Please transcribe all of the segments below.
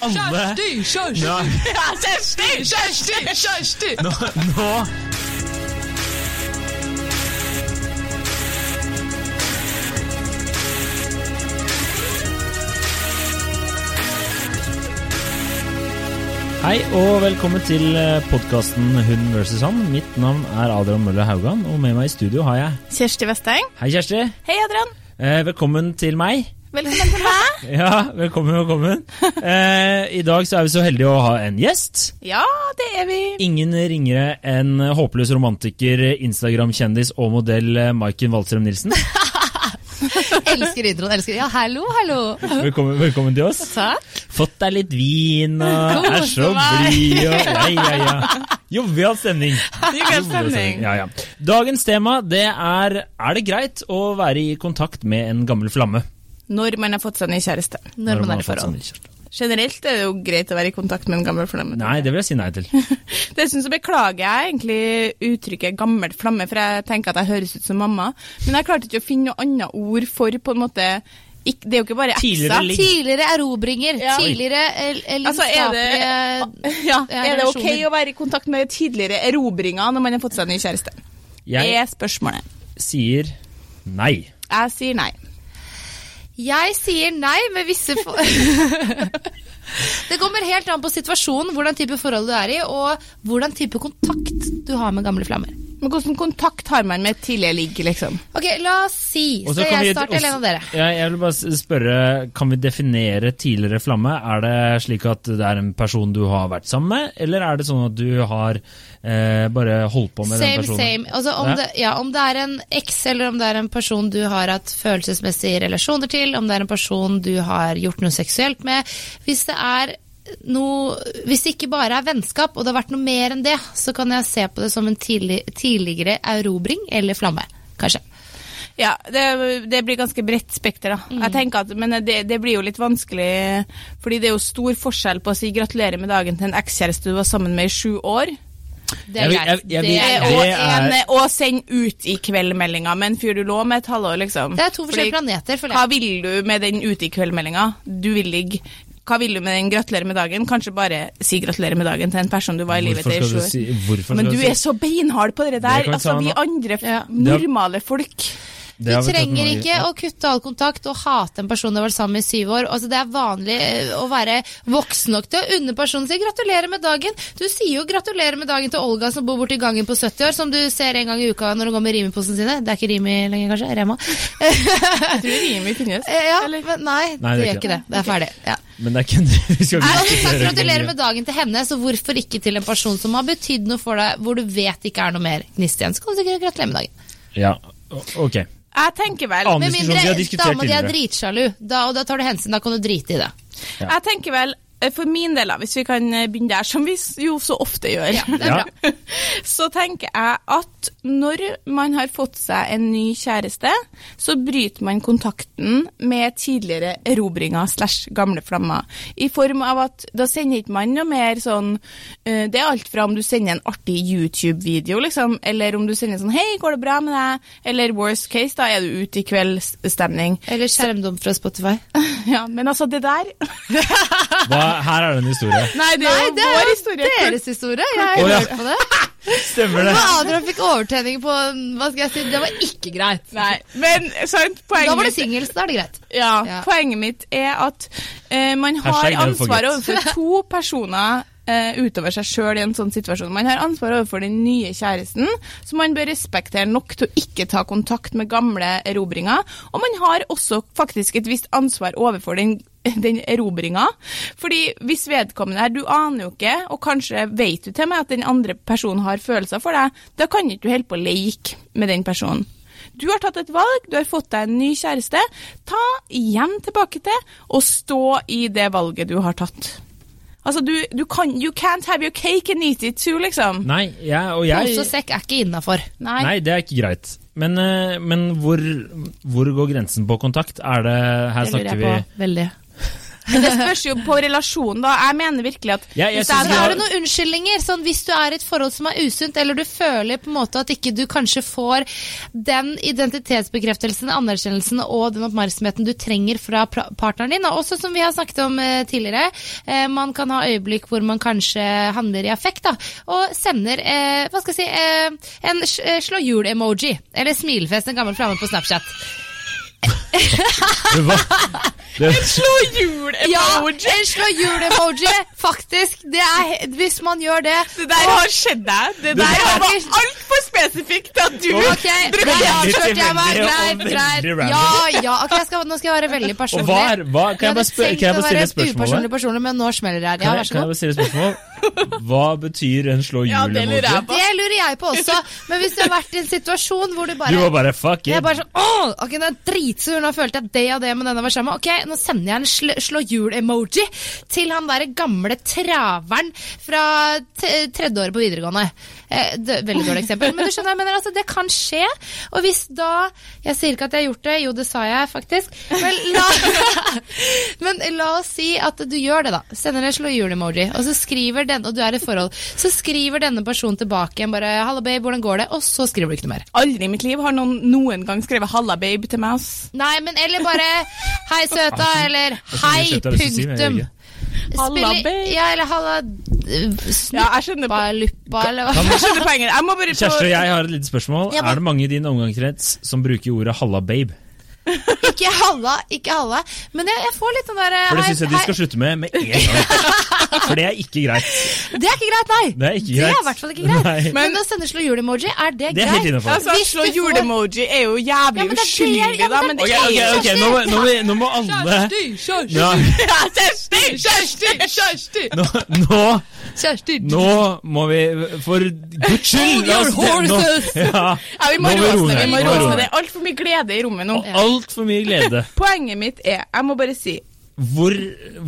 alle Kjersti! Ja. Ja, Kjersti! Kjersti! Kjersti! Nå, nå Hei og velkommen til podkasten Hund vs. han. Mitt navn er Adrian Møller Haugan, og med meg i studio har jeg Kjersti Vesteng. Hei, Kjersti. Hei, Adrian. Eh, velkommen til meg. Velkommen til meg. Ja, velkommen, velkommen. Eh, I dag så er vi så heldige å ha en gjest. Ja, det er vi. Ingen ringere enn håpløs romantiker, Instagram-kjendis og modell eh, Maiken Waldstrøm Nilsen. Elsker introen. elsker Ja, hallo, hallo. Velkommen, velkommen til oss. Takk. Fått deg litt vin og er så blid og Ja, ja, ja. Jovial stemning. Jovial stemning. Ja, ja. Dagens tema det er Er det greit å være i kontakt med en gammel flamme? Når man har fått seg ny kjæreste. Når man har er i fått forhold. sånn kjæreste. Generelt er det jo greit å være i kontakt med en gammel flamme. Nei, det vil jeg si nei til. Dessuten så beklager jeg egentlig uttrykket 'gammel flamme', for jeg tenker at jeg høres ut som mamma. Men jeg klarte ikke å finne noe annet ord for på en måte ikke, Det er jo ikke bare eksa. Tidligere erobringer. Ja. Tidligere lidenskapelige Altså, er det, ja, er det ok å være i kontakt med tidligere erobringer når man har fått seg ny kjæreste? Jeg er spørsmålet. sier nei. Jeg sier nei. Jeg sier nei med visse for... Det kommer helt an på situasjonen, hvordan type forhold du er i, og hvordan type kontakt du har med gamle flammer. Men hvordan kontakt har man med et tidligere ligg, liksom? Ok, la oss si så jeg starter også- en av dere? Ja, jeg vil bare spørre, Kan vi definere tidligere flamme? Er det slik at det er en person du har vært sammen med, eller er det sånn at du har eh, bare holdt på med den Same, personen? same. Altså, om, Ja. det, ja, om det er en eks, eller om det er en person du har hatt følelsesmessige relasjoner til, om det er en person du har gjort noe seksuelt med Hvis det er noe Hvis det ikke bare er vennskap, og det har vært noe mer enn det, så kan jeg se på det som en tidlig, tidligere erobring eller flamme, kanskje. Ja, det, det blir ganske bredt spekter, da. Mm. Jeg tenker at, men det, det blir jo litt vanskelig, fordi det er jo stor forskjell på å si gratulerer med dagen til en ekskjæreste du var sammen med i sju år, Det er greit. jeg- jeg og, og send ut i kveld-meldinga med en fyr du lå med et halvår, liksom. Det er to forskjellige Fordi planeter, føler Hva vil du med den ut i kveld-meldinga? Du vil ligge hva vil du med den 'gratulerer med dagen'? Kanskje bare si 'gratulerer med dagen' til en person du var i livet til i sju år. si Men du si- er så beinhard på det Det der. kan altså, vi andre Ja. normale folk. Du Det trenger ikke å kutte all kontakt og hate en person du har vært sammen med i syv år. Altså, det er vanlig eh, å være voksen nok til å unne personen sin gratulerer med dagen. Du sier jo gratulerer med dagen til Olga som bor borti gangen på 70 år, som du ser en gang i uka når hun går med Rimi-posen sine. Det er ikke Rimi lenger, kanskje? Rema? Jeg tror Rimi finnes. Ja, Eller? men nei, Nei, det gjør ikke det. Det er ferdig. Ja. Men det er ikke det vi skal. Gratulerer med dagen til henne, så hvorfor ikke til en person som har betydd noe for deg, hvor du vet ikke er noe mer gnist igjen. Så kan du sikkert gratulere med dagen. Ja, ok. Jeg tenker vel Annen Med mindre dama di er dritsjalu, da, og da tar du hensyn, da kan du drite i det. Ja. Jeg tenker vel, for min del, hvis vi kan eh, begynne der, som vi jo så ofte gjør, Ja, det Ja. bra. så tenker jeg at når man har fått seg en ny kjæreste, så bryter man kontakten med tidligere erobringer slash gamle flammer. I form av at da sender ikke man noe mer sånn eh, Det er alt fra om du sender en artig YouTube-video, liksom, eller om du sender sånn 'Hei, går det bra med deg?' Eller worst case, da er du ute i kveldsstemning. Eller skjermdom fra Spotify. Ja, men altså, det der Hva, her er det en historie. Nei, det er Nei, det er vår historie. deres historie. Jeg har oh, ja. hørt på det. Stemmer det? Men Adrian fikk overtenning på Hva skal jeg si, det var ikke greit. Nei, men sant, poenget Da var det mitt- singel, så da er det greit. Ja, Ja. poenget mitt er at eh, man har ansvaret overfor to personer utover seg sjøl i en sånn situasjon. Man har ansvar overfor den nye kjæresten, så man bør respektere nok til å ikke ta kontakt med gamle erobringer. Og man har også faktisk et visst ansvar overfor den, den erobringa. Fordi hvis vedkommende her, du aner jo ikke, og kanskje vet du til meg at den andre personen har følelser for deg, da kan ikke du holde på å leke med den personen. Du har tatt et valg, du har fått deg en ny kjæreste. Ta igjen tilbake til og stå i det valget du har tatt. Altså, du, du kan You can't have your cake and eat it too, liksom. Nei, jeg, og jeg Posesekk er ikke innafor. Nei. Nei, det er ikke greit. Men, eh, men hvor, hvor går grensen på kontakt? Er det Her Det lurer snakker vi på veldig. Det spørs jo på relasjonen, da. Jeg mener virkelig at Ja, jeg Men har Er du noen unnskyldninger? Sånn, hvis du er i et forhold som er usunt, eller du føler på en måte at ikke du kanskje får den identitetsbekreftelsen, anerkjennelsen og den oppmerksomheten du trenger fra partneren din. Og også som vi har snakket om eh, tidligere, eh, man kan ha øyeblikk hvor man kanskje handler i affekt, da, og sender eh, hva skal jeg si, en sl- slå hjul-emoji, eller smilefest, en gammel flamme på Snapchat. Det var, det, Slå hjul Ja, en slå hjul-emoji, faktisk. Det er, hvis man gjør det Det der har skjedd deg. Det der er var ikke- altfor spesifikt til at du okay, brukte det. avslørte jeg meg. tilfeldig og Greit, veldig greit. random. Ja, ja. Okay, skal, nå skal jeg være veldig og personlig. hva er, hva, kan jeg bare, spør, kan jeg bare stille et Jeg spørsmål? upersonlig personlig, men nå smeller det her. Ja, vær så god. kan jeg bare stille spørsmål? Hva betyr en slå Ja, det jeg. Det lurer jeg på også, men hvis du har vært i en situasjon hvor du Du var bare fuck jeg er bare sånn, åh, ok, den er dritsur, nå følte jeg det og det med denne var sammen. Ok, nå sender jeg en sl slå hjul-emoji til han der gamle traveren fra tredje året på videregående. Eh, veldig dårlig eksempel, men du skjønner, jeg mener altså, det kan skje. Og hvis da, jeg sier ikke at jeg har gjort det, jo det sa jeg faktisk, men la, men la oss si at du gjør det da, sender en slå hjul-emoji, og så skriver den, og du er i forhold, så skriver denne personen tilbake igjen bare, 'halla, babe, hvordan går det? Og så skriver du ikke noe mer. Aldri i mitt liv har noen noen gang skrevet 'halla, babe' til meg. ass. Nei, men eller bare Hei, søta, eller Hei, punktum. Halla, Spiller- babe. Ja, eller halla Ja, skjønner, Snuppa, luppa, eller hva? jeg skjønner poenget. Jeg må bare på Kjersti, jeg har et lite spørsmål. Ja, men... Er det mange i din omgangskrets som bruker ordet 'halla, babe'? Ikke halla, ikke halla. Men jeg, jeg får litt den der For det syns jeg de skal slutte med med en gang. For det er ikke greit. Det er ikke greit, nei. Det er ikke Det er i hvert fall ikke greit. Nei. Men, å sende slå hjul-emoji, er det, Det er greit? Altså, Slå hjul-emoji er jo Ja, jævlig men det er uskyldig, ja, da, men det er ok, okay, ok, nå, må- nå, må- nå må alle ja, Kjersti! Kjersti! Kjersti! nå, nå, Kjersti, nå må vi For guds skyld! nå-. Ja, Ja, vi må roe oss ned. Det er altfor mye glede i rommet nå. altfor mye glede. Poenget mitt er, jeg må bare si Hvor,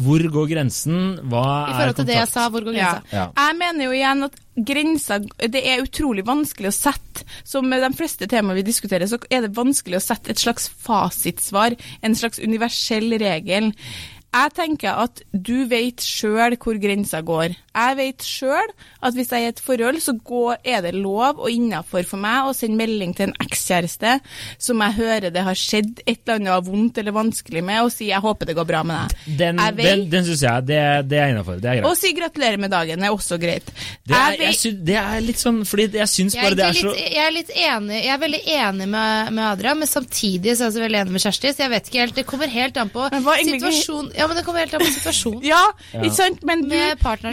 hvor går grensen? Hva I forhold til det jeg sa, hvor går ja. Ja. Jeg mener jo igjen at grensa Det er utrolig vanskelig å sette. Som med de fleste temaer vi diskuterer, så er det vanskelig å sette et slags fasitsvar. En slags universell regel. Jeg tenker at du vet sjøl hvor grensa går. Jeg vet sjøl at hvis jeg er i et forhold, så går, er det lov og innafor for meg å sende melding til en ekskjæreste som jeg hører det har skjedd et eller annet vondt eller vanskelig med, og si 'jeg håper det går bra med deg'. Den, Jeg vet- den, den syns jeg det, det er innafor. Det er greit. Og si 'gratulerer med dagen' er også greit. Det er, Jeg jeg synes, det er litt sånn Fordi jeg syns Jeg bare er, det er så litt, jeg er litt enig Jeg er veldig enig med, med Adrian, men samtidig så er jeg også veldig enig med Kjersti. Så jeg vet ikke helt Det kommer helt an på situasjonen. Ja, men det kommer helt an på situasjonen. Ja, Ja. ikke sant? Men du,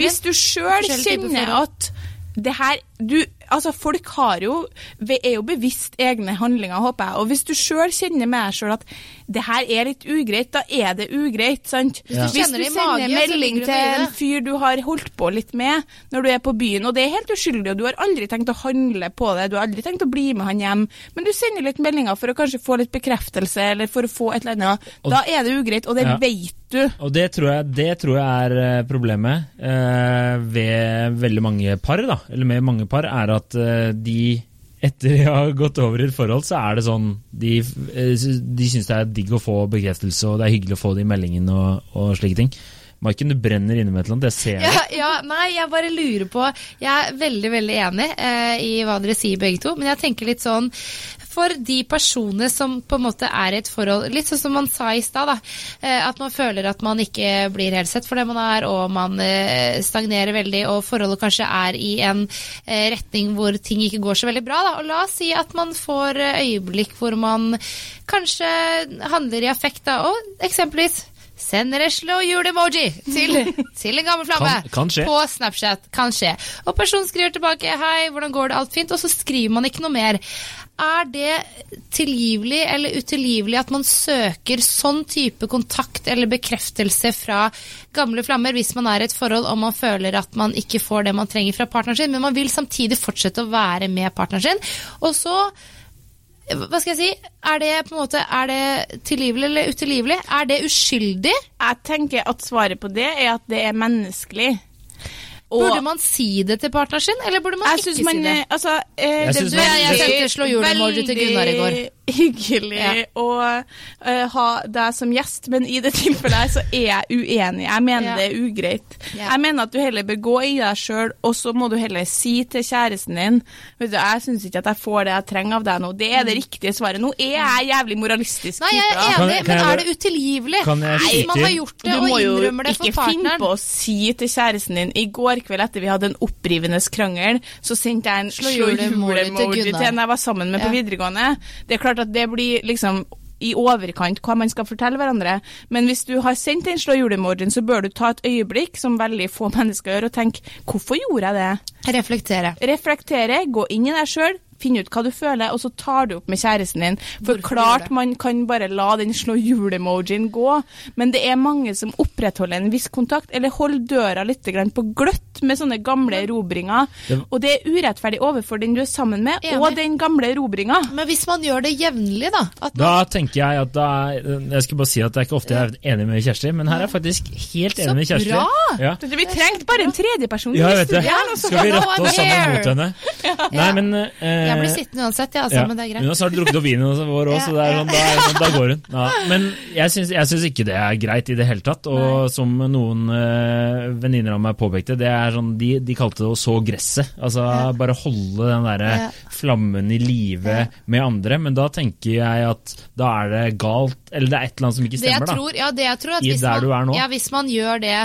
hvis du sjøl kjenner at det her du, altså Folk har jo, er jo bevisst egne handlinger, håper jeg. Og hvis du sjøl kjenner med deg sjøl at det her er litt ugreit, da er det ugreit. sant? Hvis du Hvis du sender en melding til en fyr du har holdt på litt med når du er på byen, og det er helt uskyldig, og du har aldri tenkt å handle på det, du har aldri tenkt å bli med han hjem, men du sender litt meldinger for å kanskje få litt bekreftelse, eller for å få et eller annet, Og- da er det ugreit, og det Ja. vet du. Og det tror jeg, det tror jeg er eh, problemet eh, ved veldig mange par, da, eller med mange par, er at eh, de etter de har gått over i et forhold, så er det sånn De, eh, de syns det er digg å få bekreftelse, og det er hyggelig å få det i meldingen og, og slike ting. Maiken, du brenner inne med et eller annet, det ser jeg. Ja, ja, nei, jeg bare lurer på Jeg er veldig, veldig enig eh, i hva dere sier begge to, men jeg tenker litt sånn for de personene som på en måte er i et forhold Litt sånn som man sa i stad, eh, At man føler at man ikke blir helt sett for det man er, og man eh, stagnerer veldig, og forholdet kanskje er i en eh, retning hvor ting ikke går så veldig bra. Da. Og la oss si at man får øyeblikk hvor man kanskje handler i affekt, da, og eksempelvis Sender resle og hjul-emoji til, til en gammel flamme Kan- kan på Snapchat. Kan skje. Og personen skriver tilbake 'hei, hvordan går det, alt fint?' Og så skriver man ikke noe mer. Er det tilgivelig eller utilgivelig at man søker sånn type kontakt eller bekreftelse fra gamle flammer hvis man er i et forhold og man føler at man ikke får det man trenger fra partneren sin, men man vil samtidig fortsette å være med partneren sin? Og så hva skal jeg si? Er det på en måte, er det tilgivelig eller utilgivelig? Er det uskyldig? Jeg tenker at svaret på det er at det er menneskelig. Og Burde man si det til partneren sin, eller burde man jeg ikke man, si det? eh, altså, eh, Jeg syns man- jeg veldig- sendte hyggelig Ja. å uh, ha deg som gjest, men i det tilfellet her så er jeg uenig. Jeg mener Ja. det er ugreit. Ja. Jeg mener at du heller bør gå i deg sjøl, og så må du heller si til kjæresten din Vet du, jeg syns ikke at jeg får det jeg trenger av deg nå. Det er det riktige svaret. Nå er jeg jævlig moralistisk. Mm. Nei, jeg er enig, men er det utilgivelig? Kan jeg Hvis man har gjort det Du og må jo innrømmer det for ikke finne på å si til kjæresten din I går kveld etter vi hadde en opprivende krangel, så sendte jeg en Slå julemoji til til en jeg var sammen med på videregående. Det er klart at det blir liksom i overkant hva man skal fortelle hverandre. Men hvis du har sendt en slå jule-emojien, så bør du ta et øyeblikk, som veldig få mennesker gjør, og tenke hvorfor gjorde jeg det? Reflektere. reflektere, gå inn i deg sjøl, finne ut hva du føler, og så tar du opp med kjæresten din. For Hvorfor klart man kan bare la den slå hjul-emojien gå, men det er mange som opprettholder en viss kontakt, eller holder døra litt på gløtt med sånne gamle erobringer. Og det er urettferdig overfor den du er sammen med, Enig. og den gamle erobringa. Men hvis man gjør det jevnlig, da at Da tenker jeg at da Jeg skal bare si at det er ikke ofte jeg er enig med Kjersti, men her er jeg faktisk helt enig med Kjersti. bra! Ja. Vi trengte bare en tredjeperson. Ja, jeg vet det. Altså. Skal vi rette oss sammen mot henne? Nei, men eh, Jeg blir sittende uansett, ja, altså, ja. men det er greit. Hun har snart drukket opp vinen vår òg, så sånn, da, sånn, da går hun. Ja. Men jeg syns, ikke det er greit i det hele tatt. Og som noen uh, venninner av meg påpekte, det er sånn, de, de kalte det å så gresset. Altså bare holde den derre Ja. flammen i live med andre. Men da tenker jeg at da er det galt, eller det er et eller annet som ikke stemmer, da. ja, det jeg tror at I hvis der man, du er nå. Ja, hvis man gjør det,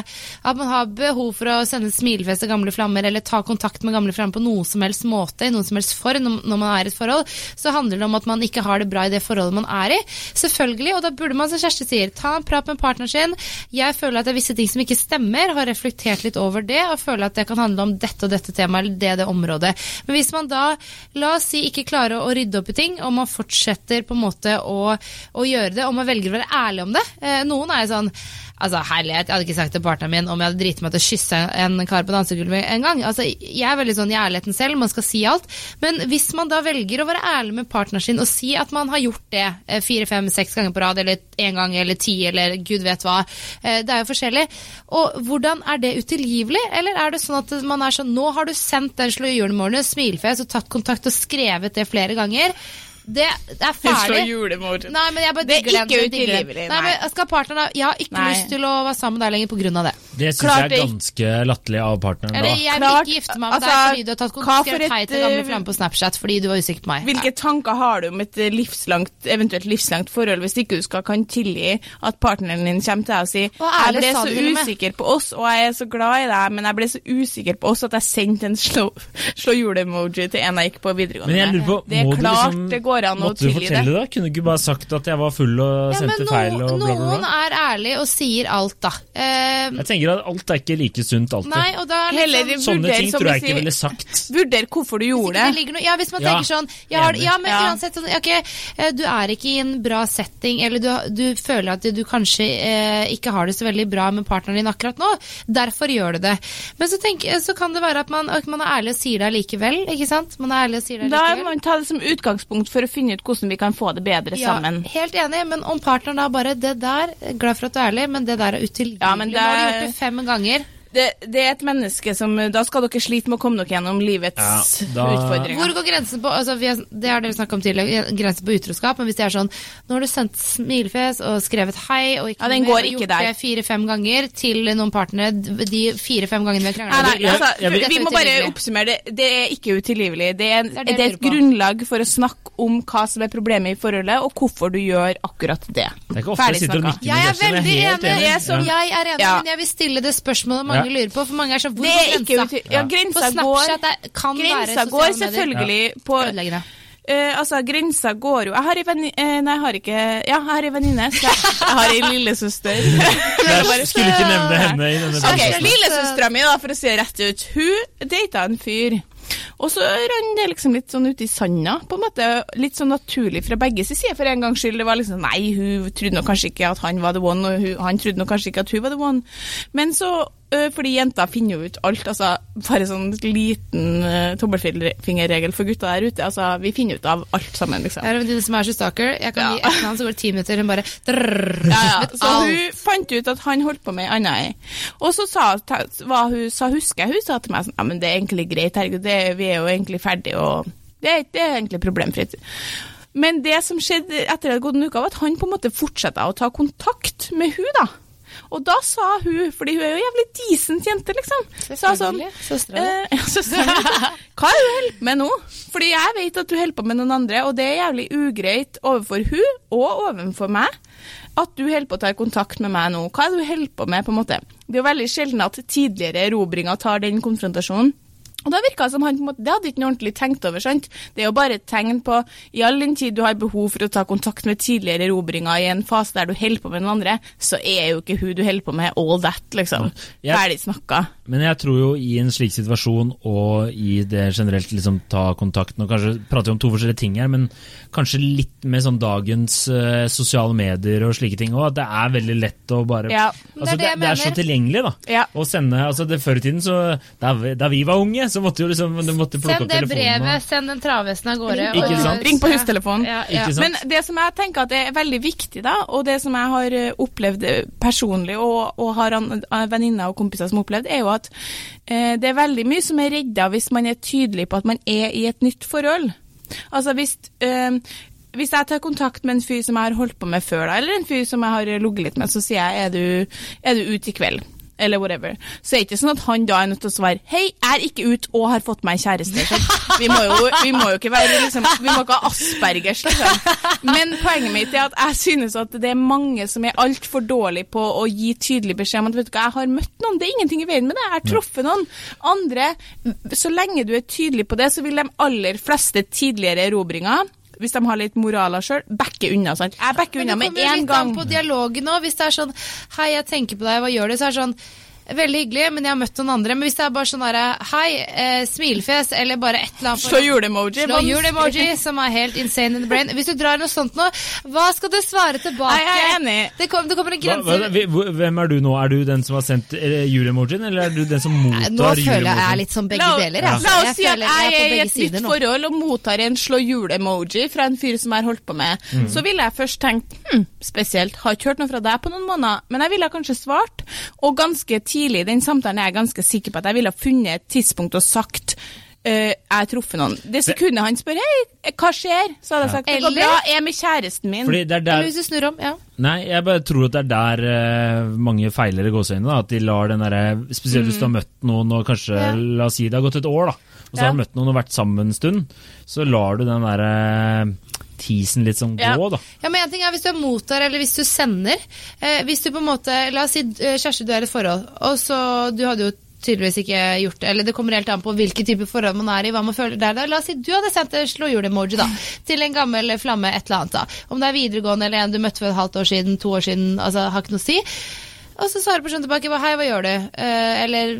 at man har behov for å sende smilefjes til gamle flammer, eller ta kontakt med gamle flammer på noen som helst måte, i noen som helst form, når man er i et forhold, så handler det om at man ikke har det bra i det forholdet man er i. Selvfølgelig, og da burde man, som Kjersti sier, ta en prat med partneren sin. Jeg føler at det er visse ting som ikke stemmer, har reflektert litt over det, og føler at det kan handle om dette og dette temaet, eller det og det området. Men hvis man da, la oss si, ikke klarer å rydde opp i ting, og man fortsetter på en måte å, å gjøre det, og man velger å være ærlig om det. Eh, noen er jo sånn Altså, herlighet, jeg hadde ikke sagt til partneren min om jeg hadde driti meg til å kysse en kar på dansegulvet en gang. Altså, jeg er veldig sånn i ærligheten selv, man skal si alt. Men hvis man da velger å være ærlig med partneren sin og si at man har gjort det eh, fire, fem, seks ganger på rad, eller én gang, eller ti, eller gud vet hva. eh, Det er jo forskjellig. Og hvordan er det utilgivelig? Eller er det sånn at man er sånn Nå har du sendt den slå julemålene, smilefjes og tatt kontakt og skrevet det flere ganger. Det, det er ferdig. Nei, men jeg bare Det er digger den. ikke jeg digger den. utilgivelig, Nei, nei. men skal partneren Jeg har ikke Nei. lyst til å være sammen med deg lenger av det. Det syns jeg er ganske latterlig av partneren. Eller jeg vil ikke gifte meg med altså, deg fordi du har tatt kontakt skrevet hei til gamle eh, flamme på Snapchat fordi du var usikker på meg. Hvilke tanker har du om et livslangt, eventuelt livslangt forhold hvis ikke du skal kan tilgi at partneren din kommer til deg og sier jeg ble så usikker med. på oss, og jeg er så glad i deg, men jeg ble så usikker på oss at jeg sendte en slå, slå jule-emoji til en jeg gikk på videregående med. Det er klart liksom, det går an å måtte du fortelle det. da? Kunne du ikke bare sagt at jeg var full og Ja, sendte sendte feil og noen, bla, bla, noen er ærlige og sier alt, da. Uh, Jeg tenker at alt er ikke like sunt alltid. nei, og da er det Heller sånn Sånne vurder, ting tror jeg ikke ville sagt. Vurder hvorfor du gjorde Det det. noe, ja, hvis man Ja, tenker sånn jeg har. Ja, men uansett sånn, ok, eh, Du er ikke i en bra setting, eller du, du føler at du kanskje eh, ikke har det så veldig bra med partneren din akkurat nå. Derfor gjør du det. Men så, tenk, så kan det være at man, man er ærlig og sier det likevel. ikke sant? Man er ærlig og sier det Da må likevel. man ta det som utgangspunkt for å finne ut hvordan vi kan få det bedre Ja, sammen. helt enig, men om partneren da bare Det der, er glad for at du er ærlig, men det der er utilgivelig. Ja, det Nå har du er- gjort det fem ganger. Det, det er et menneske som Da skal dere slite med å komme dere gjennom livets Ja, da- utfordringer. Hvor går grensen på altså vi har, Det har dere snakket om tidligere, grensen på utroskap. Men hvis det er sånn Nå har du sendt smilefjes og skrevet hei og ikke Ja, den mer, går og ikke gjort der. det fire-fem ganger til noen partnere de fire-fem gangene vi har Nei, krangla. altså, vi, vi må bare oppsummere det. Det er ikke utilgivelig. Det er, en, Det er det det er et grunnlag for å snakke om hva som er problemet i forholdet, og hvorfor du gjør akkurat det. Det er ikke ofte Ferdig snakka. Jeg er veldig enig. Det er som- Ja. Jeg er enig, men jeg vil stille det spørsmålet mange Ja. lurer på. For mange er sånn Hvor Det er går grensa? Ja, grensa går Snapchat er, kan være Grensa går medier. selvfølgelig på Ødeleggende. Uh, altså, grensa går jo Jeg har ei venninne eh, Nei, jeg har ikke Ja, jeg har ei venninne. Jeg, jeg har ei lillesøster. Jeg skulle ikke nevne henne i denne Ok, podcasten. Lillesøstera mi, for å si det rett ut, hun data en fyr. Og så rant det liksom litt sånn ut i sanda, på en måte. Litt sånn naturlig fra begge sin side, for en gangs skyld. Det var liksom Nei, hun trodde nok kanskje ikke at han var the one, og hun, han trodde nok kanskje ikke at hun var the one. Men så fordi jenter finner jo ut alt. altså Bare sånn liten uh, tommelfingerregel for gutta der ute. altså Vi finner ut av alt sammen, liksom. Ja, det venninne som er så stalker. Jeg kan Ja. gi ett navn, så går det ti minutter. Hun bare drrrr, Ja, ja. Så alt. hun fant ut at han holdt på med ei anna ei. Og så sa, ta, hun sa, husker jeg hun sa til meg sånn Ja, men det er egentlig greit, herregud, det, vi er jo egentlig ferdige, og det, er- det er egentlig problemfritt. Men det som skjedde etter at det hadde gått en uke, var at han på en måte fortsatte å ta kontakt med hun da. Og da sa hun, fordi hun er jo jævlig decent jente, liksom Sa sånn Søstera eh, ja. Hva er det du holder på med nå? Fordi jeg vet at du holder på med noen andre, og det er jævlig ugreit overfor hun og overfor meg at du holder på å ta kontakt med meg nå. Hva er det du holder på med, på en måte? Det er jo veldig sjelden at tidligere erobringer tar den konfrontasjonen. Og da virka det som han på en måte, det hadde ikke noe ordentlig tenkt over. sant? Det er jo bare et tegn på i all den tid du har behov for å ta kontakt med tidligere erobringer i en fase der du holder på med noen andre, så er jo ikke hun du holder på med all that, liksom. Jeg- Ferdig snakka. Men jeg tror jo i en slik situasjon og i det generelt liksom ta kontakt og kanskje prater vi om to forskjellige ting her, men kanskje litt med sånn dagens uh, sosiale medier og slike ting òg. At det er veldig lett å bare Ja. altså, Det er det det, det, er så tilgjengelig, da. Ja. Å sende altså det Før i tiden, så da, da vi var unge, så måtte jo liksom du måtte plukke Send opp det telefonen. brevet, og- send den travhesten av gårde. Ikke og- sant? Ring på hustelefonen. Ja, ja. Ikke sant? Men det som jeg tenker at er veldig viktig, da, og det som jeg har eh, opplevd eh, personlig, og, og har eh, venninner og kompiser som har opplevd, er jo at eh, det er veldig mye som er redda hvis man er tydelig på at man er i et nytt forhold. Altså hvis eh, hvis jeg tar kontakt med en fyr som jeg har holdt på med før, da, eller en fyr som jeg har ligget litt med, så sier jeg er du, er du ute i kveld? Eller whatever. Så er det ikke sånn at han da er nødt til å svare Hei, jeg er ikke ute og har fått meg kjæreste. Så vi, må jo, vi må jo ikke være liksom, Vi må ikke ha aspergers, liksom. Men poenget mitt er at jeg synes at det er mange som er altfor dårlige på å gi tydelig beskjed om at vet du hva, jeg har møtt noen. Det er ingenting i veien med det. Jeg har truffet noen. Andre, så lenge du er tydelig på det, så vil de aller fleste tidligere erobringer hvis de har litt moraler sjøl, backe unna. sant? Jeg backer unna med én kommer Det kommer litt gang. an på dialogen òg. Hvis det er sånn Hei, jeg tenker på deg, hva gjør du? Så er det sånn Veldig hyggelig, men jeg har møtt noen andre. Men hvis det er bare sånn derre Hei, eh, smilefjes, eller bare et eller annet Slå julemoji. Slå jul-emoji, som er helt insane in the brain. Hvis du drar noe sånt nå, hva skal du svare tilbake? Nei, jeg er enig. Det, kom, det kommer en grense. hva, hva, hvem er du nå? Er du den som har sendt eh, julemojien, eller er du den som mottar Nå føler jeg jeg er litt som begge deler. deler. la Altså. oss si at jeg er i et nytt nå. forhold og mottar en slå jul-emoji fra en fyr som jeg har holdt på med. Mm. Så ville jeg først tenkt hm, spesielt, har ikke hørt noe fra deg på noen måneder, men jeg ville kanskje svart. Og ganske tidlig i den samtalen er jeg ganske sikker på at jeg ville funnet et tidspunkt og sagt jeg har truffet noen. Det sekundet han spør hei, hva skjer, så hadde jeg sagt det går bra, jeg er med kjæresten min. Fordi det er Eller der hvis du snur om, ja. Nei, jeg bare tror at det er der eh, mange feiler i gåseøynene. inn At de lar den derre Spesielt hvis du har møtt noen og kanskje Ja. La oss si det har gått et år, da. Og så Ja. har du møtt noen og vært sammen en stund. Så lar du den derre teasen litt sånn Ja. gå, da. Ja, men en ting er Hvis du er mottar eller hvis du sender eh, Hvis du på en måte, La oss si eh, Kjersti, du er i et forhold, og så Du hadde jo tydeligvis ikke gjort det, eller det kommer helt an på hvilken type forhold man er i, hva man føler der. da. La oss si du hadde sendt en slåhjul-emoji da, til en gammel flamme, et eller annet. da. Om det er videregående eller en du møtte for et halvt år siden, to år siden, altså har ikke noe å si. Og så svarer personen tilbake 'hei, hva gjør du?' Eh, eller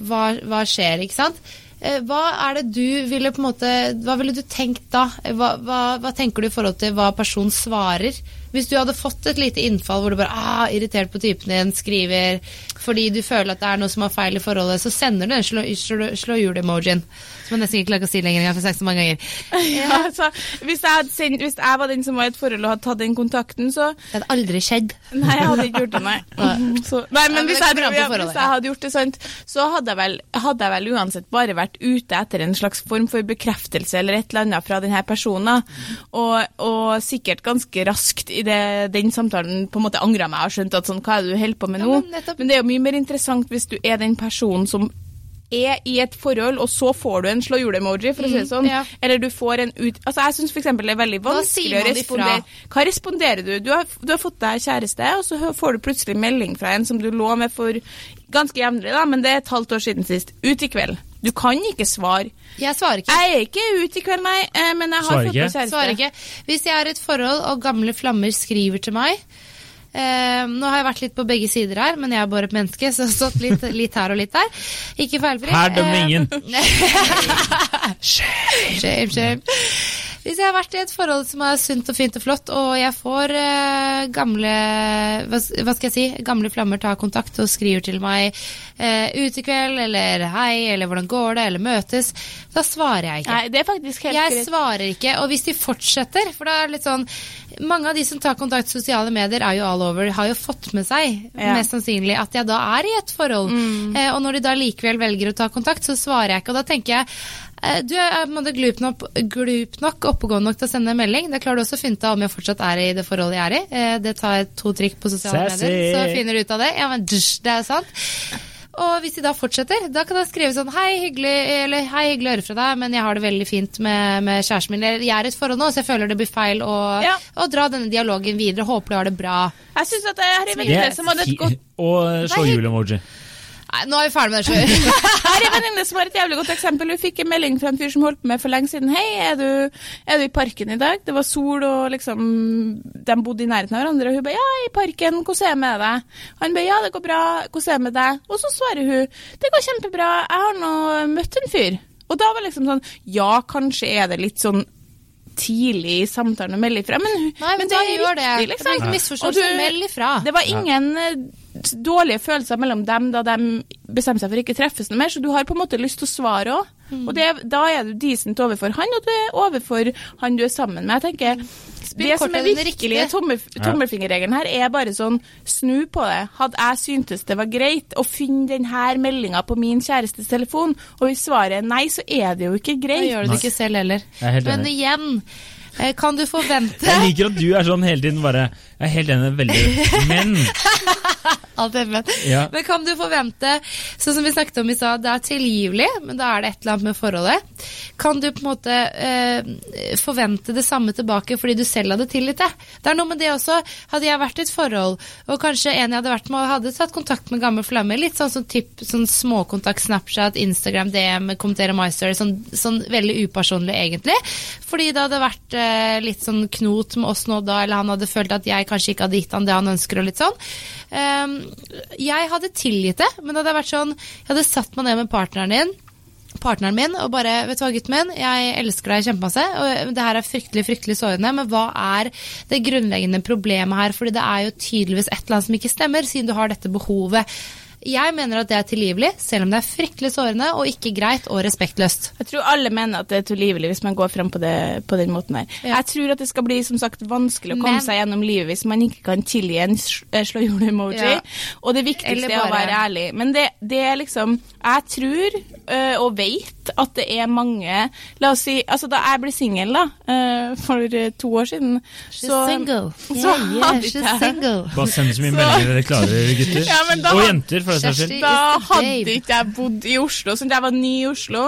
hva, 'hva skjer?' ikke sant? Eh, Hva er det du ville på en måte, hva ville du tenkt da? Eh, Hva, hva, hva tenker du i forhold til hva personen svarer? Hvis du hadde fått et lite innfall hvor du bare ah, irritert på typen din, skriver fordi du føler at det er noe som er feil i forholdet, så sender du den slå, slå, slå jul-emojien. Som jeg nesten ikke klarer å si lenger, jeg har sagt så mange ganger. ja, altså, hvis, jeg hadde sendt, hvis jeg var den som var i et forhold og hadde tatt den kontakten, så Det hadde aldri skjedd. Nei, jeg hadde ikke gjort det, nei. Så, nei men hvis jeg, ja, hvis jeg hadde gjort det sant, så hadde jeg, vel, hadde jeg vel uansett bare vært ute etter en slags form for bekreftelse eller et eller annet fra denne personen. Og, og sikkert ganske raskt i det, den samtalen på en måte angra meg og skjønte at sånn, hva er det du holder på med Ja, nå? men men det er jo mye mer interessant hvis du er den personen som er i et forhold, og så får du en slå hjul-emoji, for å si det sånn. Mm, ja. Eller du får en ut... Altså, jeg syns f.eks. det er veldig vanskelig å respondere. ifra? respondere. Hva responderer du? Du har, du har fått deg kjæreste, og så får du plutselig melding fra en som du lå med for ganske jevnlig, da, men det er et halvt år siden sist. Ut i kveld. Du kan ikke svare. Jeg svarer ikke. Jeg er ikke ute i kveld, nei, eh, men jeg har Svarer fått meg kjæreste. Svarer ikke. Hvis jeg er i et forhold og gamle flammer skriver til meg eh, Nå har jeg vært litt på begge sider her, men jeg er bare et menneske, så jeg har stått litt, litt her og litt der. Ikke feilfri. Her dømmer Eh, ingen. Shame, shame. Hvis jeg har vært i et forhold som er sunt og fint og flott, og jeg får eh, gamle hva, hva skal jeg si, gamle flammer ta kontakt og skriver til meg eh, 'ut i kveld, eller hei, eller hvordan går det, eller møtes, da svarer jeg ikke. Nei, det er faktisk helt Jeg greit. svarer ikke, og hvis de fortsetter For da er det litt sånn Mange av de som tar kontakt i sosiale medier er jo all over Har jo fått med seg Ja. Mest sannsynlig at jeg da er i et forhold Mm. eh, Og når de da likevel velger å ta kontakt Så svarer jeg ikke, og da tenker jeg Eh, Du er på en måte glup nok, glup nok oppegående nok til å sende en melding. Det klarer du også å finne ut av om jeg fortsatt er i det forholdet jeg er i. Eh, Det tar to trikk på sosiale Sessi. medier, så finner du ut av det. Ja, men dusj, det er sant. Og hvis de da fortsetter, da kan jeg skrive sånn Hei, hyggelig, eller, hei, hyggelig å høre fra deg, men jeg har det veldig fint med, med kjæresten min. Jeg er i et forhold nå, så jeg føler det blir feil å, Ja. å dra denne dialogen videre. Håper du har det bra. Jeg syns at jeg har en Det venninne er som hadde et godt Og slå Nei. Nei, nå er vi ferdig med det. Her en venninne som har et jævlig godt eksempel. Hun fikk en melding fra en fyr som holdt på med for lenge siden. Hei, er du, er du i parken i dag? Det var sol, og liksom De bodde i nærheten av hverandre. Og hun ba ja, i parken, hvordan er det med deg? Han ba ja, det går bra, hvordan er det med deg? Og så svarer hun det går kjempebra, jeg har nå møtt en fyr. Og da var det liksom sånn ja, kanskje er det litt sånn tidlig i samtalen å melde ifra, men, Nei, men det da er gjør det. riktig, Det liksom. blir ikke misforståelse. du- Meld ifra. Det var ingen eh, dårlige følelser mellom dem da de bestemmer seg for ikke treffes noe mer, så du har på en måte lyst til å svare òg. Og det, da er du decent overfor han, og du er overfor han du er sammen med. Jeg tenker, det som er virkelig tommel, tommelfingerregelen her, er bare sånn snu på det. Hadde jeg syntes det var greit å finne denne meldinga på min kjærestes telefon, og hvis svaret er nei, så er det jo ikke Da greit. gjør du det ikke selv heller. Er Men igjen, eh, kan du forvente Jeg liker at du er sånn hele tiden bare Jeg er helt enig, veldig Men Alt er men. Ja. men kan du forvente, sånn som vi snakket om i stad, det er tilgivelig, men da er det et eller annet med forholdet. Kan du på en måte eh, forvente det samme tilbake fordi du selv hadde tilgitt det? Det er noe med det også. Hadde jeg vært i et forhold, og kanskje en jeg hadde vært med, hadde tatt kontakt med gammel flamme, litt sånn som tipp, sånn småkontakt, Snapchat, Instagram, DM, kommentere My Story, sånn, sånn veldig upersonlig egentlig. Fordi det hadde vært eh, litt sånn knot med oss nå da, eller han hadde følt at jeg kanskje ikke hadde gitt han det han ønsker, og litt sånn. Ehm, jeg hadde tilgitt det, men det hadde vært sånn Jeg hadde satt meg ned med partneren din partneren min og bare Vet du hva, gutten min, jeg elsker deg kjempemasse, og det her er fryktelig, fryktelig sårende, men hva er det grunnleggende problemet her? Fordi det er jo tydeligvis et eller annet som ikke stemmer, siden du har dette behovet. Jeg mener at det er tilgivelig, selv om det er fryktelig sårende og ikke greit og respektløst. Jeg tror alle mener at det er tilgivelig hvis man går frem på, det, på den måten her. Ja. Jeg tror at det skal bli som sagt vanskelig å komme Men- seg gjennom livet hvis man ikke kan tilgi en eh, slå hjul-emoji. Ja. Og det viktigste bare, er å være ærlig. Men det, det er liksom Jeg tror øh, og vet at det er mange La oss si Altså da jeg ble singel, øh, for to år siden She's så, single. så Yeah, yeah, hadde she's ikke jeg- single. Bare send så mye meldinger dere klarer, gutter. Ja, da og jenter, for den saks skyld. Da hadde ikke jeg bodd i Oslo, sånn jeg var ny i Oslo,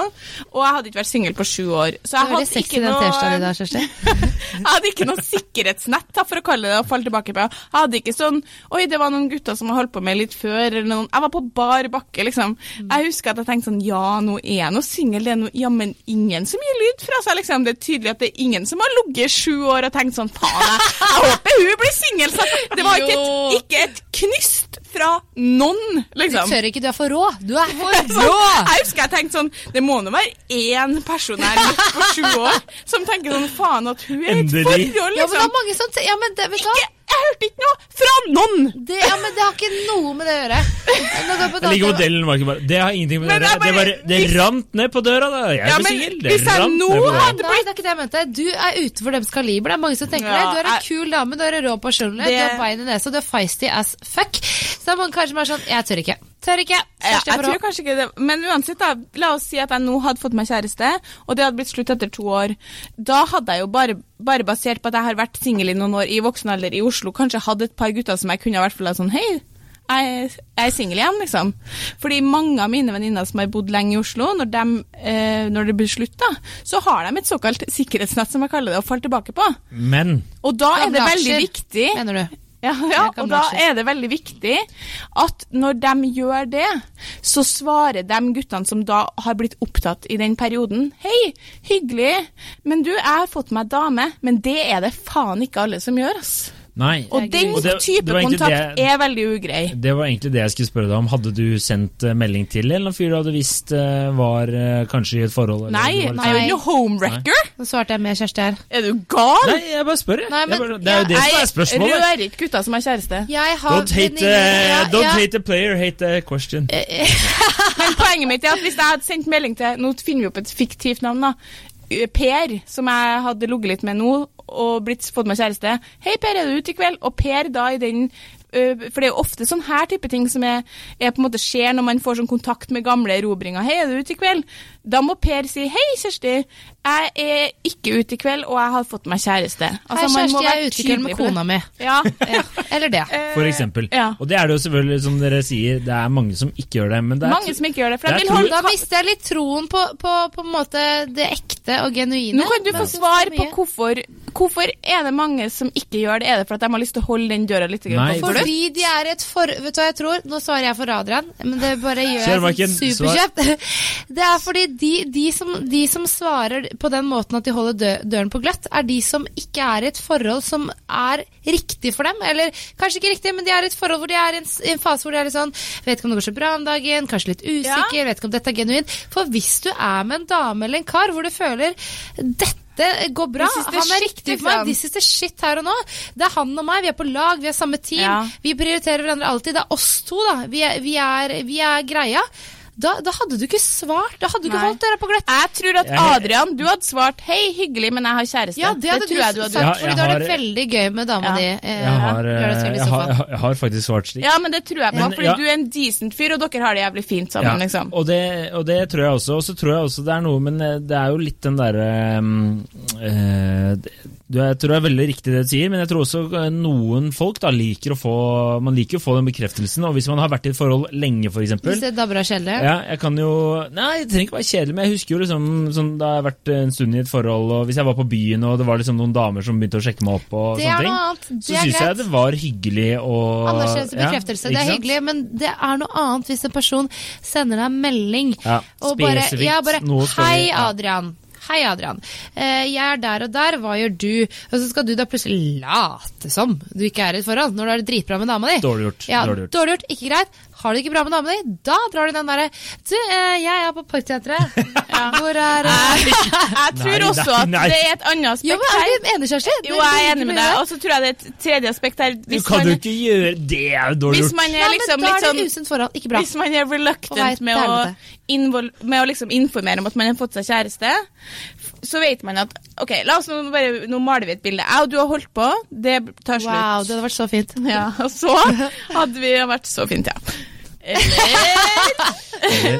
og jeg hadde ikke vært singel på sju år. Så jeg hadde sexy noe da, Jeg hadde ikke noe sikkerhetsnett da, for å kalle det å falle tilbake på. Jeg hadde ikke sånn Oi, det var noen gutter som har holdt på med litt før, eller noen Jeg var på bar bakke, liksom. Jeg husker at jeg tenkte sånn Ja, nå er jeg nå singel, det er noe Jammen ingen som gir lyd fra seg, liksom. Det er tydelig at det er ingen som har ligget i sju år og tenkt sånn Faen, jeg, jeg håper hun blir singel, Det var ikke et, ikke et knyst fra noen, Du liksom. tør ikke, du er for rå. Du er for rå! jeg husker jeg tenkte sånn Det må nå være én person her på sju år som tenker sånn Faen, at hun er i et forhold, liksom. Ja, men det liksom. er mange som Ja, men det, vet du hva? Jeg hørte ikke noe fra noen! Det, ja, men det har ikke noe med det å gjøre. Jeg liker modellen. Var ikke bare, Det har ingenting med det å gjøre. det Det, bare, det hvis- rant ned på døra. da. Jeg er Ja, ikke men singel. Det hvis jeg rant nå ned på døra. Nei, det er ikke det jeg mente. Du er utenfor deres kaliber. Det er mange som tenker Ja, det. Du er en jeg- kul dame, du er rå personlig, Det- du har bein i nesa, du er feisty as fuck. Så er man kanskje bare sånn Jeg tør ikke. Tør ikke. Ja, jeg tror kanskje ikke det Men uansett, da. La oss si at jeg nå hadde fått meg kjæreste, og det hadde blitt slutt etter to år. Da hadde jeg jo bare, bare basert på at jeg har vært singel i noen år i voksen alder i Oslo, kanskje hatt et par gutter som jeg kunne i hvert fall ha sånn Hei, jeg, jeg er singel igjen, liksom. Fordi mange av mine venninner som har bodd lenge i Oslo, når, de, eh, når det blir slutt, da, så har de et såkalt sikkerhetsnett, som jeg kaller det, å falle tilbake på. Men Og da er det veldig viktig Mener du? Ja, ja, og da er det veldig viktig at når de gjør det, så svarer de guttene som da har blitt opptatt i den perioden Hei, hyggelig, men du, jeg har fått meg dame, men det er det faen ikke alle som gjør, ass. Nei. Og den Og det- type det kontakt det- er veldig ugrei. Det var egentlig det jeg skulle spørre deg om. Hadde du sendt eh, melding til en fyr du hadde visst eh, var eh, kanskje i et forhold? eller Nei, jeg er jo ikke homewrecker. Nå svarte jeg med Kjersti her. Er du gal? Nei, jeg bare spør. Nei, men- jeg bare, det er jo det som er Jeg spørsmålet. rører ikke gutta som har kjæreste. Jeg har Don't hate, uh, Ja, don't ja. hate the player, hate the question. Men poenget mitt er at hvis jeg hadde sendt melding til Nå finner vi opp et fiktivt navn, da. Per, som jeg hadde ligget litt med nå, og blitt, fått meg kjæreste. 'Hei, Per, er du ute i kveld?' Og Per da i den For det er jo ofte sånn her type ting som er, er på en måte skjer når man får sånn kontakt med gamle erobringer. 'Hei, er du ute i kveld?' Da må Per si 'Hei, Kjersti, jeg er ikke ute i kveld, og jeg har fått meg kjæreste'. Hei, man må Kjersti, jeg er ute i kveld med kona mi. Ja. Ja, eller det. For eksempel. ja. Og det er det jo selvfølgelig, som dere sier, det er mange som ikke gjør det. Men det er Mange som ikke gjør det. For Det er vil holde Da mister jeg litt troen på, på, på en måte det ekte og genuine. Nå kan du få svar på hvorfor, hvorfor er det mange som ikke gjør det. Er det for at de har lyst til å holde den døra litt Nei? Fordi de er et for... Vet du hva jeg tror? Nå svarer jeg for Adrian, men det bare gjør jeg superkjapt. Det er fordi de, de, som, de som svarer på den måten at de holder dø døren på gløtt, er de som ikke er i et forhold som er riktig for dem. Eller kanskje ikke riktig, men de er i et forhold hvor de er i en, en fase hvor de er litt sånn Vet ikke om det går så bra om dagen, kanskje litt usikker, vet ikke om dette er genuint. For hvis du er med en dame eller en kar hvor du føler dette går bra, Det han er riktig for meg, liksom. this is the shit her og nå. Det er han og meg, vi er på lag, vi er samme team. Ja. Vi prioriterer hverandre alltid. Det er oss to, da. Vi er, vi er, vi er greia. Da, da hadde du ikke svart. Da hadde du ikke Nei. holdt døra på gløtt. Jeg tror at Adrian, du hadde svart 'hei, hyggelig, men jeg har kjæreste'. Ja, det hadde tror jeg du, du hadde sagt, Ja, jeg du har det veldig gøy med dama Ja. di. eh, Jeg har, jeg, har, jeg har faktisk svart slik. Ja, men det tror jeg på, fordi ja. du er en decent fyr, og dere har det jævlig fint sammen, Ja, liksom. og, det, og det tror jeg også. Og så tror jeg også det er noe, men eh, det er jo litt den derre um, eh, Jeg tror det er veldig riktig det du sier, men jeg tror også eh, noen folk da liker å få Man liker å få den bekreftelsen, og hvis man har vært i et forhold lenge, f.eks. Hvis det dabber av kjedelig. Ja, jeg kan jo Nei, det trenger ikke være kjedelig, men jeg husker jo liksom sånn, Da jeg har vært en stund i et forhold, og hvis jeg var på byen og det var liksom noen damer som begynte å sjekke meg opp, og Det er sånne ting, så syns jeg det var hyggelig og Anerkjennelse, ja, bekreftelse. ja, det er hyggelig, men det er noe annet hvis en person sender deg en melding Ja, og bare, ja, bare Hei. Adrian. Hei, Adrian. Eh, jeg er der og der, hva gjør du? Og så skal du da plutselig late som du ikke er i et forhold, når du har det dritbra med dama di. Dårlig gjort. Ja, dårlig gjort. dårlig gjort. Ikke greit. Har du det ikke bra med dama di, da drar du den derre Du, eh, jeg er på Parkteatret. Hvor er eh, Jeg tror også at nei. det er et annet Jo, aspekt men er du enig, Kjersti? Jo, jeg er enig med deg. Og så tror jeg det er et tredje aspekt her. Du kan man, jo ikke gjøre Det er jo dårlig hvis gjort. man Ja, er men liksom da litt er det sånn usunt forhold. Ikke bra. Hvis man er reluctant med å, med å liksom informere om at man har fått seg kjæreste, så vet man at OK, la oss nå bare Nå maler vi et bilde. Jeg og du har holdt på, det tar slutt. Wow, det hadde vært så fint. Ja, og så hadde vi vært så fint, ja. Eller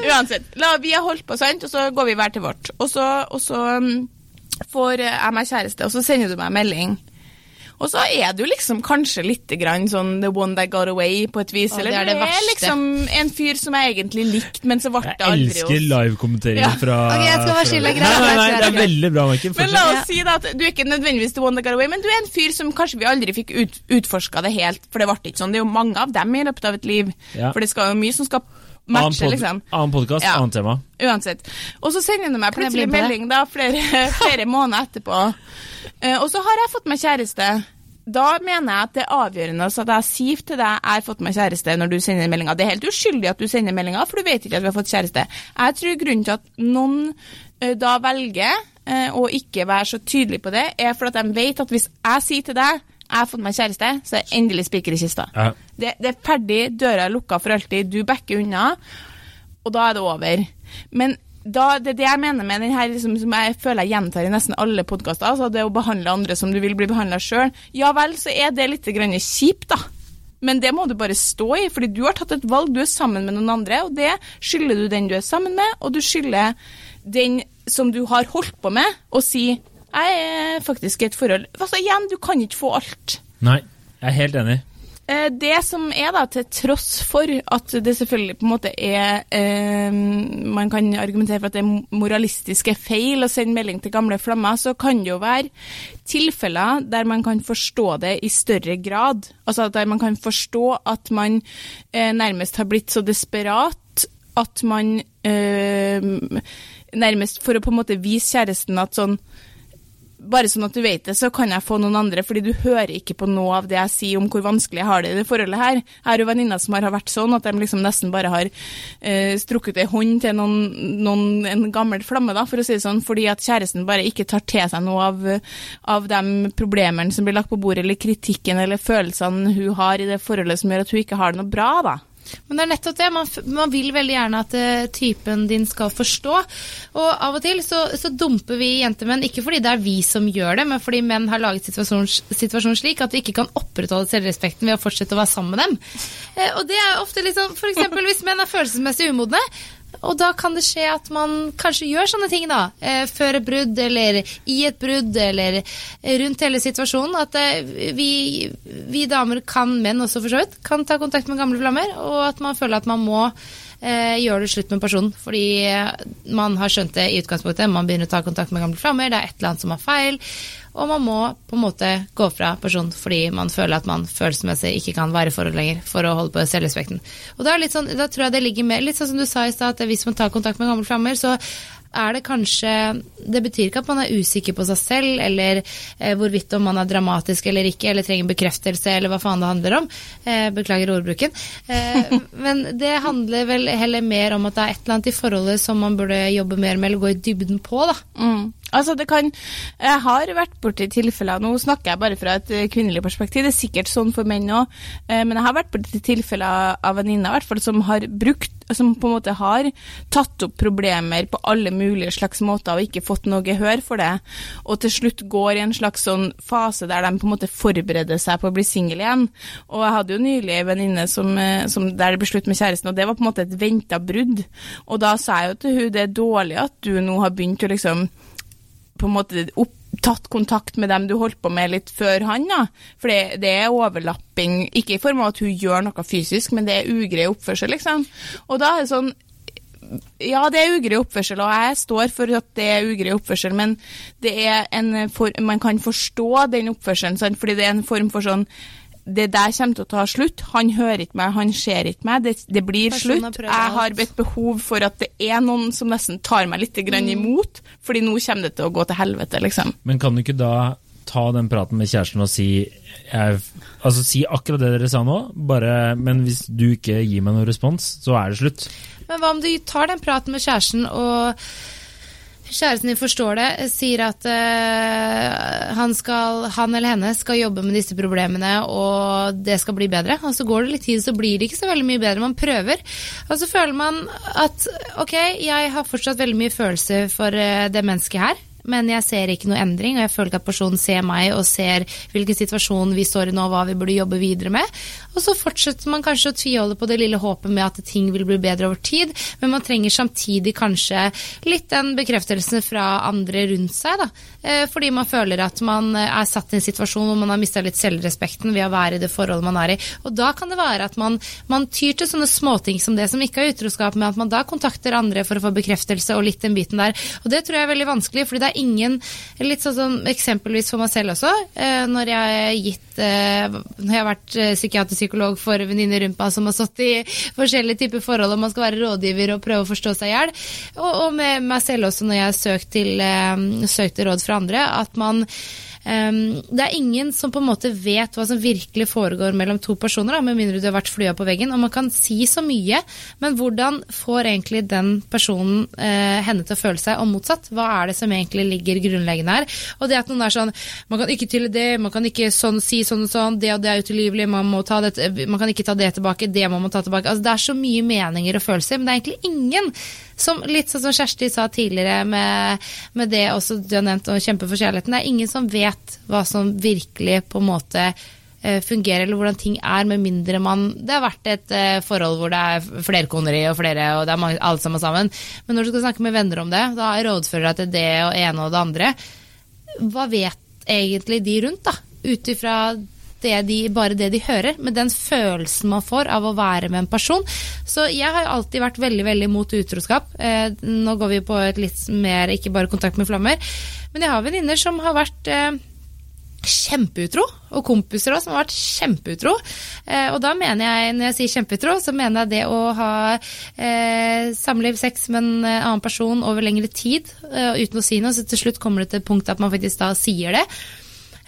Uansett. La, vi har holdt på, sant, og så går vi hver til vårt. Og så, og så um, får jeg meg kjæreste, og så sender du meg melding. Og så er du liksom kanskje litt grann sånn the one that got away, på et vis. Å, det eller er det er liksom en fyr som jeg egentlig likte, men så ble det aldri elsker oss. livekommenteringer Ja. fra Ok, jeg skal være fra- greit, Nei, nei, nei, det er veldig bra, Maiken. Men la oss si da at du er ikke nødvendigvis the one that got away, men du er en fyr som kanskje vi aldri fikk ut, utforska det helt, for det ble ikke sånn. Det er jo mange av dem i løpet av et liv. Ja. For det skal jo mye som skal Annen matche, pod- liksom. Annen podkast, Ja. annet tema. Uansett. Og så sender du meg plutselig det? melding da, flere, flere måneder etterpå. Eh, og så har jeg fått meg kjæreste. Da mener jeg at det er avgjørende at jeg sier til deg jeg har fått meg kjæreste når du sender meldinga. Det er helt uskyldig at du sender meldinga, for du vet ikke at vi har fått kjæreste. Jeg tror grunnen til at noen eh, da velger eh, å ikke være så tydelig på det, er for at de vet at hvis jeg sier til deg jeg har fått meg kjæreste, så er endelig spiker i kista. Ja. Det, det er ferdig, døra er lukka for alltid, du backer unna, og da er det over. Men da, det er det jeg mener med den her, liksom, som jeg føler jeg gjentar i nesten alle podkaster, altså det å behandle andre som du vil bli behandla sjøl. Ja vel, så er det litt kjipt, da. Men det må du bare stå i, fordi du har tatt et valg, du er sammen med noen andre, og det skylder du den du er sammen med, og du skylder den som du har holdt på med, å si jeg er faktisk i et forhold Altså igjen, du kan ikke få alt. Nei, jeg er helt enig. Eh, Det som er da, til tross for at det selvfølgelig på en måte er eh, Man kan argumentere for at det er moralistiske feil å sende melding til gamle flammer, så kan det jo være tilfeller der man kan forstå det i større grad. Altså der man kan forstå at man eh, nærmest har blitt så desperat at man eh, Nærmest for å på en måte vise kjæresten at sånn bare sånn at du vet det, så kan jeg få noen andre, fordi du hører ikke på noe av det jeg sier om hvor vanskelig jeg har det i det forholdet her. Jeg har jo venninner som har vært sånn at de liksom nesten bare har eh, strukket ei hånd til noen, noen, en gammel flamme, da, for å si det sånn, fordi at kjæresten bare ikke tar til seg noe av, av de problemene som blir lagt på bordet, eller kritikken eller følelsene hun har i det forholdet som gjør at hun ikke har det noe bra, da. Men det er nettopp det. Man, man vil veldig gjerne at uh, typen din skal forstå. Og av og til så, så dumper vi jentemenn, ikke fordi det er vi som gjør det, men fordi menn har laget situasjonen, situasjon slik at vi ikke kan opprettholde selvrespekten ved å fortsette å være sammen med dem. Uh, og det er ofte liksom, for eksempel hvis menn er følelsesmessig umodne, og da kan det skje at man kanskje gjør sånne ting, da. Eh, før et brudd, eller i et brudd, eller rundt hele situasjonen. At eh, vi, vi damer kan, menn også for så vidt, kan ta kontakt med gamle flammer. Og at man føler at man må eh, gjøre det slutt med personen. Fordi man har skjønt det i utgangspunktet. Man begynner å ta kontakt med gamle flammer, det er et eller annet som er feil. Og man må på en måte gå fra personen fordi man føler at man følelsesmessig ikke kan være i forhold lenger for å holde på selvrespekten. Og da, sånn, da tror jeg det ligger med, litt sånn som du sa i stad, at hvis man tar kontakt med gamle flammer, så er det kanskje Det betyr ikke at man er usikker på seg selv, eller eh, hvorvidt om man er dramatisk eller ikke, eller trenger bekreftelse, eller hva faen det handler om. Eh, beklager ordbruken. Eh, men det handler vel heller mer om at det er et eller annet i forholdet som man burde jobbe mer med, eller gå i dybden på, da. Mm. Altså det kan, Jeg har vært borti tilfeller Nå snakker jeg bare fra et eh, kvinnelig perspektiv, det er sikkert sånn for menn òg, men jeg har vært borti tilfeller av venninner i hvert fall som har brukt som på en måte har tatt opp problemer på alle mulige slags måter og ikke fått noe gehør for det, og til slutt går i en slags sånn fase der de på en måte forbereder seg på å bli singel igjen. Og jeg hadde jo nylig en venninne eh, der det ble slutt med kjæresten, og det var på en måte et venta brudd. Og da sa jeg jo til hun det er dårlig at du nå har begynt å liksom på en måte opp, tatt kontakt med dem du holdt på med litt før han, da. For det, det er overlapping, ikke i form av at hun gjør noe fysisk, men det er ugrei oppførsel, liksom. Og da er det sånn ja, det er ugrei oppførsel, og jeg står for at det er ugrei oppførsel, men for, man kan forstå den oppførselen, sant? fordi det er en form for sånn det der kommer til å ta slutt. Han hører ikke meg, han ser ikke meg. Det, det blir Personen slutt. Jeg har et behov for at det er noen som nesten tar meg litt grann Mm. imot, fordi nå kommer det til å gå til helvete, liksom. Men kan du ikke da ta den praten med kjæresten og si jeg, Altså si akkurat det dere sa nå, bare, men hvis du ikke gir meg noen respons, så er det slutt. Men hva om du tar den praten med kjæresten, og kjæresten din forstår det, sier at uh, han, skal, han eller henne skal jobbe med disse problemene, og det skal bli bedre. Og så går det litt tid, så blir det ikke så veldig mye bedre. Man prøver. Og så føler man at ok, jeg har fortsatt veldig mye følelse for uh, det mennesket her. Men jeg ser ikke noe endring, og jeg føler ikke at personen ser meg og ser hvilken situasjon vi står i nå, og hva vi burde jobbe videre med. Og så fortsetter man kanskje å tviholde på det lille håpet med at ting vil bli bedre over tid, men man trenger samtidig kanskje litt den bekreftelsen fra andre rundt seg, da. Eh, Fordi man føler at man er satt i en situasjon hvor man har mista litt selvrespekten ved å være i det forholdet man er i. Og da kan det være at man, man tyr til sånne småting som det som ikke er utroskap, men at man da kontakter andre for å få bekreftelse og litt den biten der. Og det tror jeg er veldig vanskelig, fordi det er ingen Litt sånn som eksempelvis for meg selv også, eh, når jeg har gitt eh, Når jeg har vært eh, psykiaterpsykolog for venninner rundt meg som har stått i forskjellige typer forhold, og man skal være rådgiver og prøve å forstå seg i hjel, og, og med meg selv også når jeg har søkt, til, søkt til råd fra andre, at man det er ingen som på en måte vet hva som virkelig foregår mellom to personer, da, med mindre du har vært flua på veggen. Og man kan si så mye, men hvordan får egentlig den personen eh, henne til å føle seg, og motsatt? Hva er det som egentlig ligger grunnleggende her? Og det at noen er sånn Man kan ikke til det, man kan ikke sånn si sånn og sånn, det og det er utilgivelig, man, man kan ikke ta det tilbake, det må man ta tilbake. Altså, det er så mye meninger og følelser, men det er egentlig ingen som, litt sånn som Kjersti sa tidligere med, med det også du har nevnt, å kjempe for kjærligheten. Det er ingen som vet hva som virkelig på en måte eh, fungerer, eller hvordan ting er, med mindre man Det har vært et eh, forhold hvor det er flerkoneri og flere, og det er mange, alle sammen sammen. Men når du skal snakke med venner om det, da rådfører deg til det og ene og det andre. Hva vet egentlig de rundt, da? Ut ifra det de, bare det de hører, med den følelsen man får av å være med en person. Så jeg har alltid vært veldig veldig mot utroskap. Eh, nå går vi på et litt mer ikke bare kontakt med flammer. Men jeg har venninner som har vært eh, kjempeutro, og kompiser også som har vært kjempeutro. Eh, og da mener jeg, når jeg sier kjempeutro, så mener jeg det å ha eh, samliv, sex med en eh, annen person over lengre tid, eh, uten å si noe, så til slutt kommer det til et punkt at man faktisk da sier det.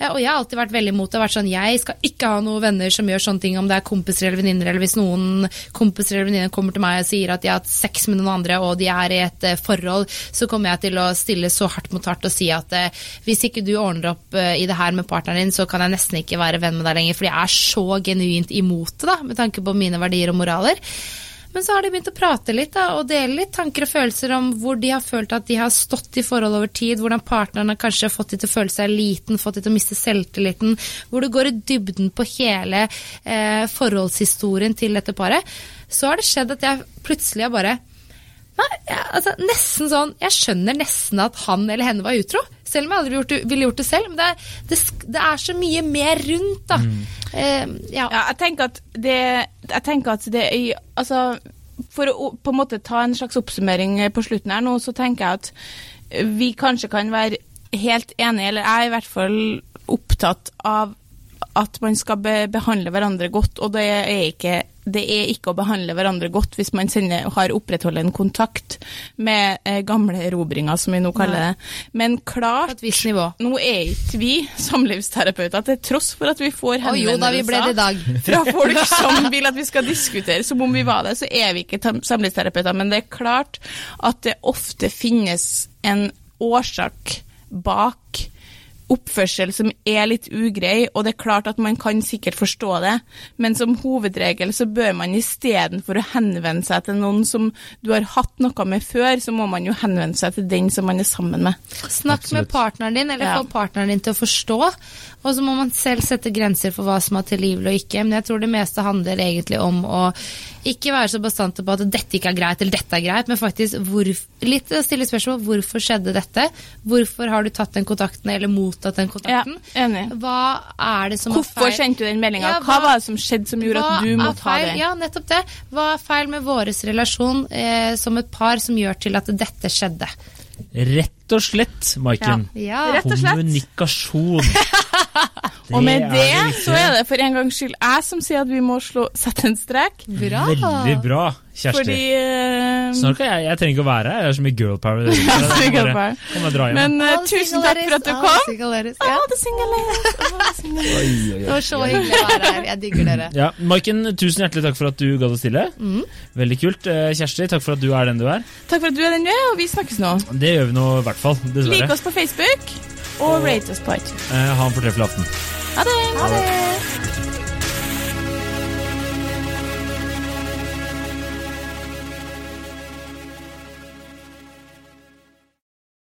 Og jeg har alltid vært veldig imot det. Vært sånn, jeg skal ikke ha noen venner som gjør sånne ting, om det er kompiser eller venninner, eller hvis noen kompiser eller venninner kommer til meg og sier at de har hatt sex med noen andre, og de er i et eh, forhold, så kommer jeg til å stille så hardt mot hardt og si at eh, hvis ikke du ordner opp eh, i det her med partneren din, så kan jeg nesten ikke være venn med deg lenger, for jeg er så genuint imot det, da, med tanke på mine verdier og moraler. Men så har de begynt å prate litt da, og dele litt tanker og følelser om hvor de har følt at de har stått i forhold over tid, hvordan partneren har kanskje fått de til å føle seg liten, fått de til å miste selvtilliten, hvor du går i dybden på hele eh, forholdshistorien til dette paret, så har det skjedd at jeg plutselig har bare Nei, altså nesten sånn Jeg skjønner nesten at han eller henne var utro. Selv om jeg aldri gjort det, ville gjort det selv. Men det, er- det, det er så mye mer rundt, da. Eh, ja. Ja, jeg tenker at det, jeg tenker at det er Altså, for å på en måte ta en slags oppsummering på slutten her nå, så tenker jeg at vi kanskje kan være helt enige, eller jeg er i hvert fall opptatt av at man skal be behandle hverandre godt, og det er ikke det er ikke å behandle hverandre godt hvis man sender, har opprettholdt en kontakt med eh, gamle erobringer, som vi nå kaller det. Men På klart et visst nivå. nå er ikke vi samlivsterapeuter, til tross for at vi får dag. fra folk som vil at vi skal diskutere som om vi var det, så er vi ikke samlivsterapeuter. Men det er klart at det ofte finnes en årsak bak oppførsel som er litt ugrei, og det er klart at man kan sikkert forstå det, men som hovedregel så bør man istedenfor å henvende seg til noen som du har hatt noe med før, så må man jo henvende seg til den som man er sammen med. Snakk med partneren din, eller Ja. få partneren din til å forstå. Og så må man selv sette grenser for hva som er tilgivelig og ikke. Men jeg tror det meste handler egentlig om å ikke være så bastante på at dette ikke er greit, eller dette er greit, men faktisk hvor, litt stille spørsmål. Hvorfor skjedde dette? Hvorfor har du tatt den kontakten, eller mottatt den kontakten? Ja, enig. Hva er det som Hvorfor er feil? sendte du den meldinga? Ja, hva, hva- var det som skjedde som gjorde at du måtte må ta det? Ja, nettopp det. Hva er feil med vår relasjon eh, som et par som gjør til at dette skjedde? Rett og slett, Maiken. Ja. ja. Kommunikasjon. Og med er det så er det for en gangs skyld jeg som sier at vi må slå, sette en strek. Bra. Veldig bra, Kjersti. Fordi uh, Snart kan jeg, jeg trenger ikke å være her, jeg er så mye girl power. det. Girl power. Bare dra hjem. Men uh, tusen takk for at du ladies, all kom. single. Det. Det Det var så hyggelig å være her. Jeg digger dere. Ja, Maiken, tusen hjertelig takk for at du gadd å stille. Mm. Veldig kult. Eh, Kjersti, takk for at du er den du er. Takk for at du er den du er, og vi snakkes nå. Det gjør vi nå i hvert fall, Lik oss på Facebook, og rate oss på iTunes. Eh, ha en fortreffelig aften. Ha det! Ha det.